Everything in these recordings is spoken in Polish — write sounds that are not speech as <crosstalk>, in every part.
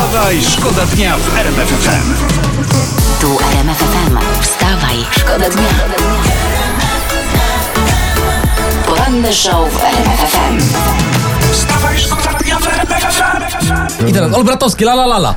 Wstawaj, szkoda dnia w RMF FM. Tu RMF FM. Wstawaj, szkoda dnia. Poranny show w RMF FM. Wstawaj, szkoda dnia w RMF FM. I teraz Olbratowski, la la la la.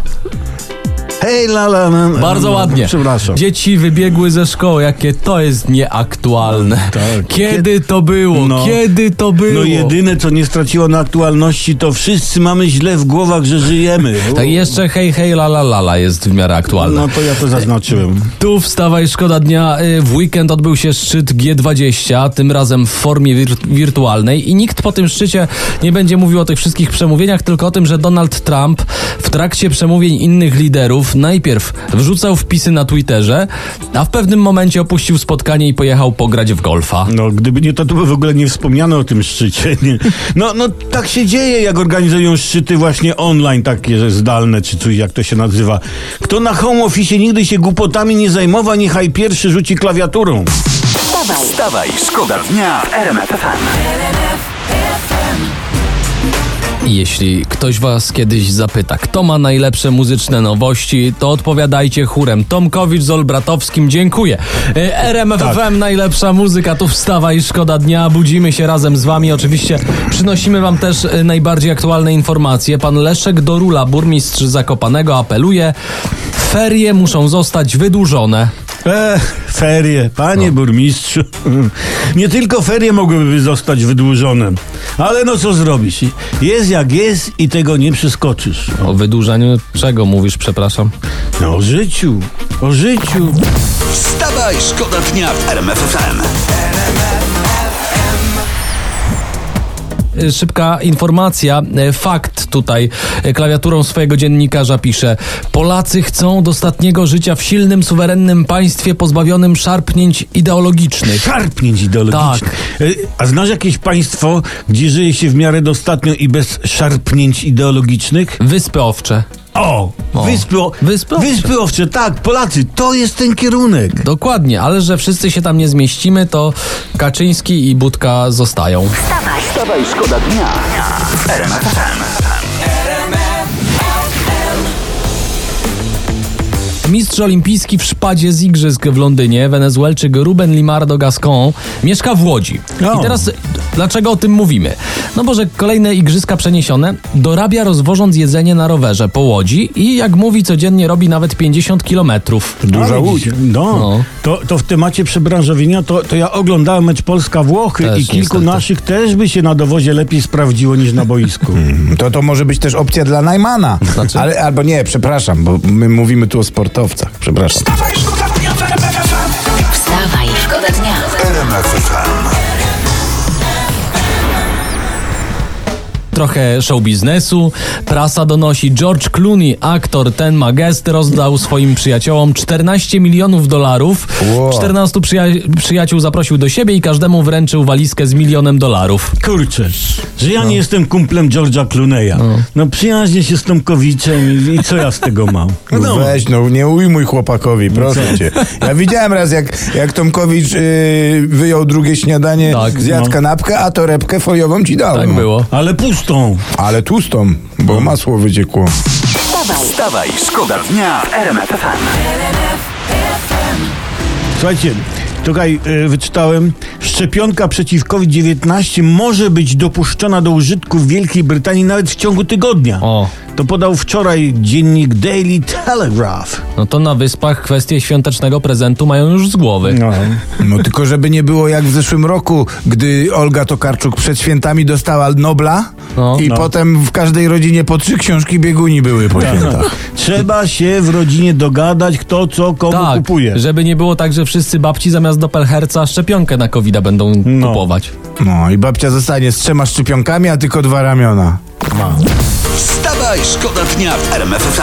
Hej, lala. No, Bardzo no, ładnie. Przepraszam. Dzieci wybiegły ze szkoły, jakie to jest nieaktualne. Tak. Kiedy to było? No. Kiedy to było? No jedyne, co nie straciło na aktualności, to wszyscy mamy źle w głowach, że żyjemy. <laughs> Tak jeszcze hej, hej, la la la la jest w miarę aktualne. No to ja to zaznaczyłem. Tu wstawaj, szkoda dnia. Y, W weekend odbył się szczyt G20, tym razem w formie wir- wirtualnej i nikt po tym szczycie nie będzie mówił o tych wszystkich przemówieniach, tylko o tym, że Donald Trump w trakcie przemówień innych liderów najpierw wrzucał wpisy na Twitterze, a w pewnym momencie opuścił spotkanie i pojechał pograć w golfa. No, gdyby nie to, to by w ogóle nie wspomniano o tym szczycie. Nie? No, no, tak się dzieje, jak organizują szczyty właśnie online, takie, zdalne, czy coś, jak to się nazywa. Kto na home office nigdy się głupotami nie zajmował, niechaj pierwszy rzuci klawiaturą. Wstawaj, Wstawaj, szkoda dnia w RMF jeśli ktoś was kiedyś zapyta, kto ma najlepsze muzyczne nowości, to odpowiadajcie chórem. Tomkowicz z Olbratowskim, dziękuję. E, RMF Tak. Najlepsza muzyka, tu wstawa i szkoda dnia. Budzimy się razem z wami. Oczywiście przynosimy wam też e, najbardziej aktualne informacje. Pan Leszek Dorula, burmistrz Zakopanego, apeluje. Ferie muszą zostać wydłużone. E, ferie, panie burmistrzu. <laughs> Nie tylko ferie mogłyby zostać wydłużone, ale no co zrobisz? Jest jak jest i tego nie przeskoczysz. O wydłużeniu czego mówisz, przepraszam? No, o życiu, o życiu. Wstawaj, szkoda dnia w RMF Szybka informacja, y, fakt tutaj y, klawiaturą swojego dziennikarza pisze. Polacy chcą dostatniego życia w silnym, suwerennym państwie pozbawionym szarpnięć ideologicznych. Szarpnięć ideologicznych. Tak. E, A znasz jakieś państwo, gdzie żyje się w miarę dostatnio i bez szarpnięć ideologicznych? Wyspy Owcze. O, O. Wyspy, o, Wyspy Owcze. Wyspy Owcze, tak, Polacy, to jest ten kierunek. Dokładnie, ale że wszyscy się tam nie zmieścimy, to Kaczyński i Budka zostają. wstawaj, Wstawaj, szkoda dnia. Mistrz olimpijski w szpadzie z igrzysk w Londynie, Wenezuelczyk Ruben Limardo Gascon, mieszka w Łodzi. I teraz dlaczego o tym mówimy? No bo, że kolejne igrzyska przeniesione dorabia rozwożąc jedzenie na rowerze po Łodzi i jak mówi codziennie robi nawet 50 kilometrów. Duża łódź. No, No. To, to w temacie przebranżowienia, to, to ja oglądałem mecz Polska-Włochy Też i kilku niestety. naszych też by się na dowozie lepiej sprawdziło niż na boisku. <laughs> To to może być też opcja dla Najmana. Znaczy? Ale, albo nie, przepraszam, bo my mówimy tu o sportowcach. Przepraszam. Wstawaj, szkoda dnia w RMF FM. wstawaj, szkoda dnia. RMF FM. Trochę show biznesu. Prasa donosi, George Clooney, aktor ten ma gest, rozdał swoim przyjaciołom 14 milionów dolarów. Wow. 14 przyja- przyjaciół zaprosił do siebie i każdemu wręczył walizkę z milionem dolarów. Kurczę, że ja nie jestem kumplem George'a Clooney'a. No, przyjaźnię się z Tomkowiczem i, i co ja z tego mam? <laughs> No weź, no nie ujmuj chłopakowi, proszę cię. Ja widziałem raz, jak, jak Tomkowicz yy, wyjął drugie śniadanie, Tak, zjadł no. kanapkę, a torebkę foliową ci dał. Tak no. było. Ale pustą. Ale tłustą, bo masło wyciekło. Wstawaj, Wstawaj, szkoda dnia w RMF FM. Słuchajcie, tutaj y, wyczytałem, szczepionka przeciw COVID-19 może być dopuszczona do użytku w Wielkiej Brytanii nawet w ciągu tygodnia. O. To podał wczoraj dziennik Daily Telegraph. No to na wyspach kwestie świątecznego prezentu mają już z głowy. No. No tylko żeby nie było jak w zeszłym roku, gdy Olga Tokarczuk przed świętami dostała Nobla No. i No. potem w każdej rodzinie po trzy książki bieguni były po świętach. Trzeba się w rodzinie dogadać, kto co komu Tak, kupuje. żeby nie było tak, że wszyscy babci zamiast Doppelherca szczepionkę na covid będą No. kupować. No i babcia zostanie z trzema szczepionkami, a tylko dwa ramiona. Wstawaj, szkoda dnia w RMF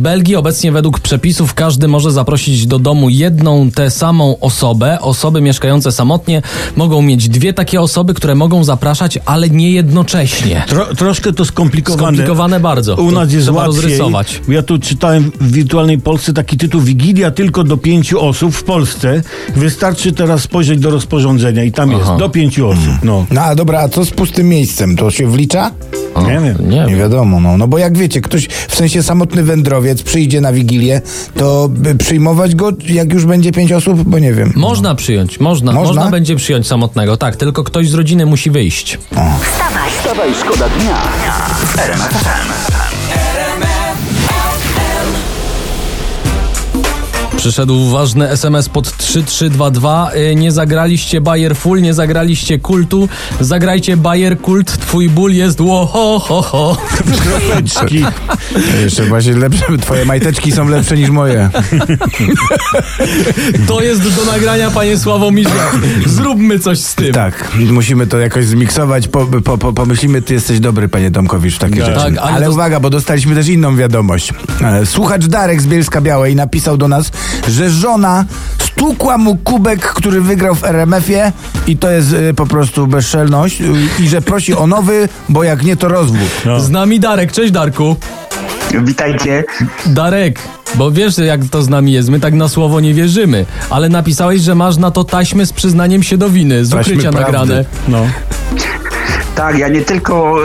Belgii obecnie według przepisów każdy może zaprosić do domu jedną tę samą osobę. Osoby mieszkające samotnie mogą mieć dwie takie osoby, które mogą zapraszać, ale nie jednocześnie. Tro, troszkę to skomplikowane. Skomplikowane bardzo. U nas jest trzeba łatwiej. rozrysować. Ja tu czytałem w wirtualnej Polsce taki tytuł Wigilia tylko do pięciu osób w Polsce. Wystarczy teraz spojrzeć do rozporządzenia i tam Aha. jest do pięciu osób. No, No a dobra, a co z pustym miejscem? To się wlicza? Nie wiem. Nie Nie wiadomo, no. no bo jak wiecie, ktoś w sensie samotny wędrowiec przyjdzie na Wigilię, to by przyjmować go jak już będzie pięć osób, bo nie wiem. Można przyjąć, można, Można? można. będzie przyjąć samotnego, tak, tylko ktoś z rodziny musi wyjść. Wstawaj, Wstawaj, szkoda dnia w Przyszedł ważny SMS pod 3322. Y, Nie zagraliście Bayer Full, nie zagraliście kultu. Zagrajcie Bayer Kult, twój ból jest ło ho ho ho. Kropeczki. Jeszcze właśnie lepsze, twoje majteczki są lepsze niż moje. To jest do nagrania, panie Sławomirze. Zróbmy coś z tym. Tak, musimy to jakoś zmiksować. Po, po, po, pomyślimy, ty jesteś dobry, panie Tomkowicz, w takie Tak, rzeczy. ale ale to- uwaga, bo dostaliśmy też inną wiadomość. E, Słuchacz Darek z Bielska Białej napisał do nas, że żona stukła mu kubek, który wygrał w RMF-ie i to jest e, po prostu bezczelność y, i że prosi o nowy, bo jak nie, to rozwód. Z nami Darek. Cześć Darku. Witajcie. Darek, bo wiesz jak to z nami jest, my tak na słowo nie wierzymy, ale napisałeś, że masz na to taśmy z przyznaniem się do winy, z Taśmy ukrycia prawdy. nagrane. No. Tak, ja nie tylko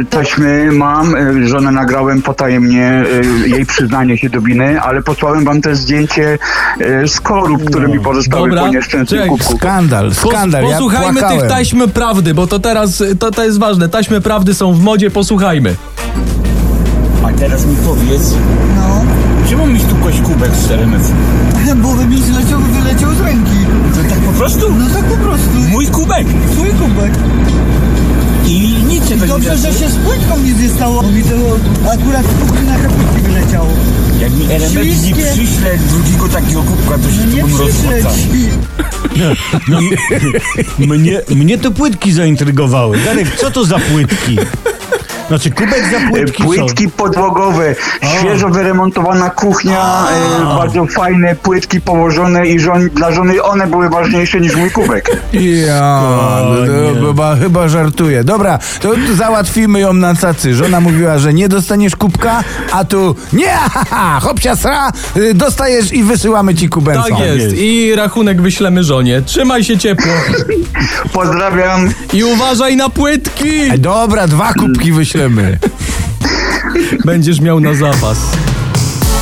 e, taśmy mam, e, żonę nagrałem potajemnie e, jej przyznanie się do winy, ale posłałem wam też zdjęcie e, skorup, które mi pozostały Dobra, po nieszczęsnym czekaj, kubku. Skandal, skandal. ja posłuchajmy płakałem. tych taśmy prawdy, bo to teraz, to, to jest ważne. Taśmy prawdy są w modzie, posłuchajmy. A teraz mi powiedz, no. czemu mi stukłeś kubek z RMF? <laughs> Bo mi zleciał, wyleciał z ręki. To tak po prostu? No tak po prostu. Mój kubek! Twój kubek. I nic się to nie Dobrze, że się z płytką nic nie stało. Bo mi to akurat z kubki na kaputki wyleciało. Jak mi RMF nie Śliskie. przyśle drugiego takiego kubka, to się No nie to bym przyszedł. rozpłacał. <laughs> Mnie, mnie to płytki zaintrygowały. Darek, co to za płytki? Znaczy, kubek za E, płytki są. Płytki podłogowe, świeżo wyremontowana kuchnia, e, bardzo fajne płytki położone i żon, dla żony one były ważniejsze niż mój kubek. <laughs> Ja, no, chyba, chyba żartuję. Dobra, to załatwimy ją na cacy. Żona mówiła, że nie dostaniesz kubka, a tu nie, haha, hopsia sra, y, dostajesz i wysyłamy ci kubenca. Tak jest. jest. I rachunek wyślemy żonie. Trzymaj się ciepło. Pozdrawiam. I uważaj na płytki. Dobra, dwa kubki wyślemy. Będziesz miał na zapas.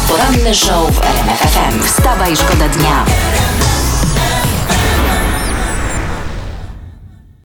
poranny show w RMF FM. Wstawaj, szkoda dnia.